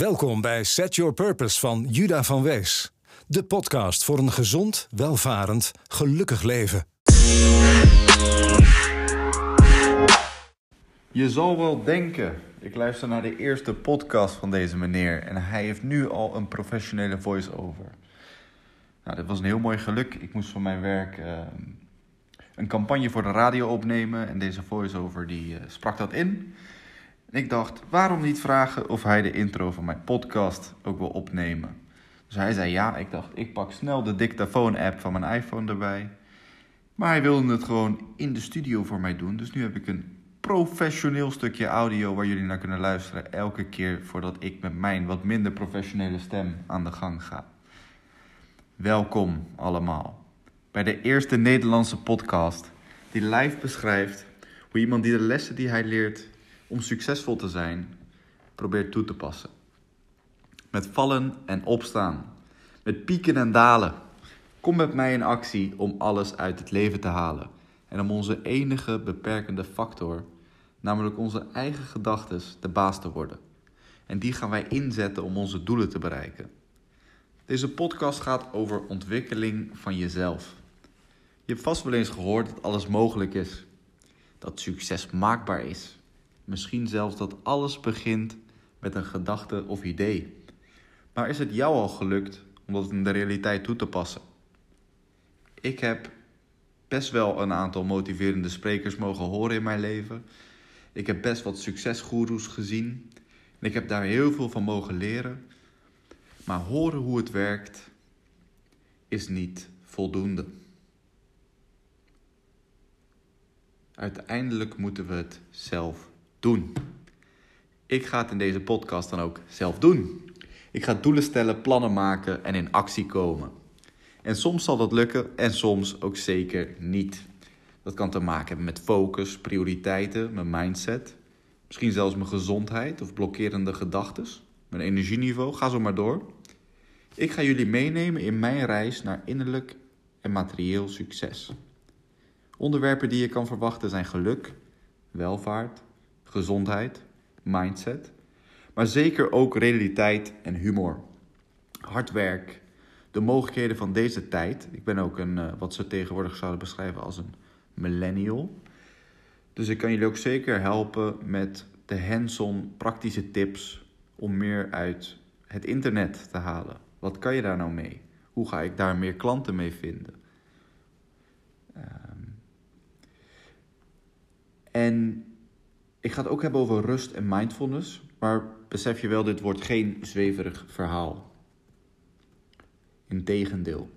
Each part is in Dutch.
Welkom bij Set Your Purpose van Juda van Wees. De podcast voor een gezond, welvarend, gelukkig leven. Je zal wel denken, ik luister naar de eerste podcast van deze meneer en hij heeft nu al een professionele voice-over. Nou, dit was een heel mooi geluk. Ik moest van mijn werk uh, een campagne voor de radio opnemen en deze voice-over die uh, sprak dat in. En ik dacht, waarom niet vragen of hij de intro van mijn podcast ook wil opnemen? Dus hij zei ja. Ik dacht, ik pak snel de dictafoon-app van mijn iPhone erbij. Maar hij wilde het gewoon in de studio voor mij doen. Dus nu heb ik een professioneel stukje audio waar jullie naar kunnen luisteren. Elke keer voordat ik met mijn wat minder professionele stem aan de gang ga. Welkom allemaal bij de eerste Nederlandse podcast die live beschrijft hoe iemand die de lessen die hij leert om succesvol te zijn probeert toe te passen. Met vallen en opstaan, met pieken en dalen. Kom met mij in actie om alles uit het leven te halen en om onze enige beperkende factor, namelijk onze eigen gedachten, de baas te worden. En die gaan wij inzetten om onze doelen te bereiken. Deze podcast gaat over ontwikkeling van jezelf. Je hebt vast wel eens gehoord dat alles mogelijk is, dat succes maakbaar is. Misschien zelfs dat alles begint met een gedachte of idee. Maar is het jou al gelukt om dat in de realiteit toe te passen? Ik heb best wel een aantal motiverende sprekers mogen horen in mijn leven. Ik heb best wat succesgoeroes gezien. En ik heb daar heel veel van mogen leren. Maar horen hoe het werkt is niet voldoende. Uiteindelijk moeten we het zelf doen. Ik ga het in deze podcast dan ook zelf doen. Ik ga doelen stellen, plannen maken en in actie komen. En soms zal dat lukken en soms ook zeker niet. Dat kan te maken hebben met focus, prioriteiten, mijn mindset. Misschien zelfs mijn gezondheid of blokkerende gedachten. Mijn energieniveau, ga zo maar door. Ik ga jullie meenemen in mijn reis naar innerlijk en materieel succes. Onderwerpen die je kan verwachten zijn geluk, welvaart, gezondheid, mindset, maar zeker ook realiteit en humor. Hard werk, de mogelijkheden van deze tijd. Ik ben ook een, uh, wat ze tegenwoordig zouden beschrijven als een millennial. Dus ik kan jullie ook zeker helpen met de hands-on praktische tips om meer uit het internet te halen. Wat kan je daar nou mee? Hoe ga ik daar meer klanten mee vinden? Um, en ik ga het ook hebben over rust en mindfulness, maar besef je wel, dit wordt geen zweverig verhaal. Integendeel,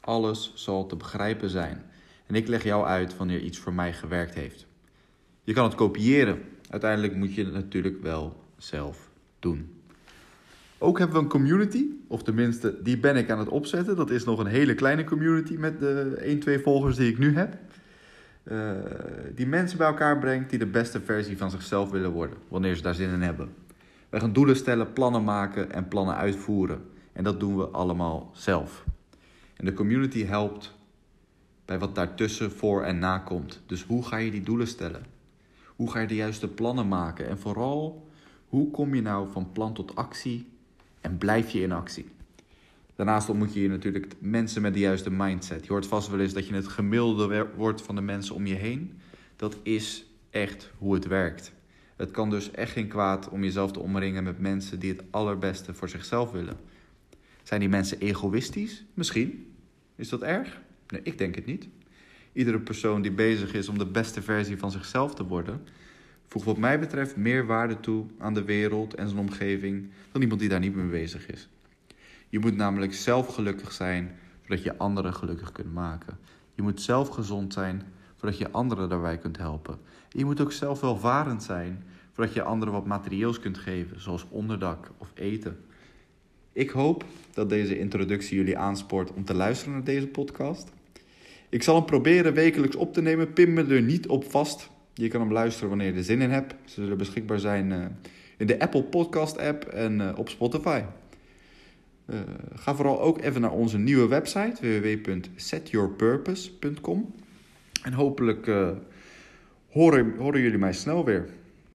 alles zal te begrijpen zijn en ik leg jou uit wanneer iets voor mij gewerkt heeft. Je kan het kopiëren, uiteindelijk moet je het natuurlijk wel zelf doen. Ook hebben we een community, of tenminste, die ben ik aan het opzetten. Dat is nog een hele kleine community met de 1, 2 volgers die ik nu heb. Uh, die mensen bij elkaar brengt die de beste versie van zichzelf willen worden, wanneer ze daar zin in hebben. Wij gaan doelen stellen, plannen maken en plannen uitvoeren. En dat doen we allemaal zelf. En de community helpt bij wat daartussen voor en na komt. Dus hoe ga je die doelen stellen? Hoe ga je de juiste plannen maken? En vooral, hoe kom je nou van plan tot actie en blijf je in actie? Daarnaast ontmoet je natuurlijk mensen met de juiste mindset. Je hoort vast wel eens dat je het gemiddelde wordt van de mensen om je heen. Dat is echt hoe het werkt. Het kan dus echt geen kwaad om jezelf te omringen met mensen die het allerbeste voor zichzelf willen. Zijn die mensen egoïstisch? Misschien. Is dat erg? Nee, ik denk het niet. Iedere persoon die bezig is om de beste versie van zichzelf te worden, voegt wat mij betreft meer waarde toe aan de wereld en zijn omgeving dan iemand die daar niet mee bezig is. Je moet namelijk zelf gelukkig zijn, zodat je anderen gelukkig kunt maken. Je moet zelf gezond zijn, zodat je anderen daarbij kunt helpen. je moet ook zelf welvarend zijn, zodat je anderen wat materieels kunt geven, zoals onderdak of eten. Ik hoop dat deze introductie jullie aanspoort om te luisteren naar deze podcast. Ik zal hem proberen wekelijks op te nemen. Pin me er niet op vast. Je kan hem luisteren wanneer je er zin in hebt. Ze zullen beschikbaar zijn eh, in de Apple Podcast app en eh, op Spotify. Uh, ga vooral ook even naar onze nieuwe website www.setyourpurpose.com. En hopelijk uh, horen, horen jullie mij snel weer.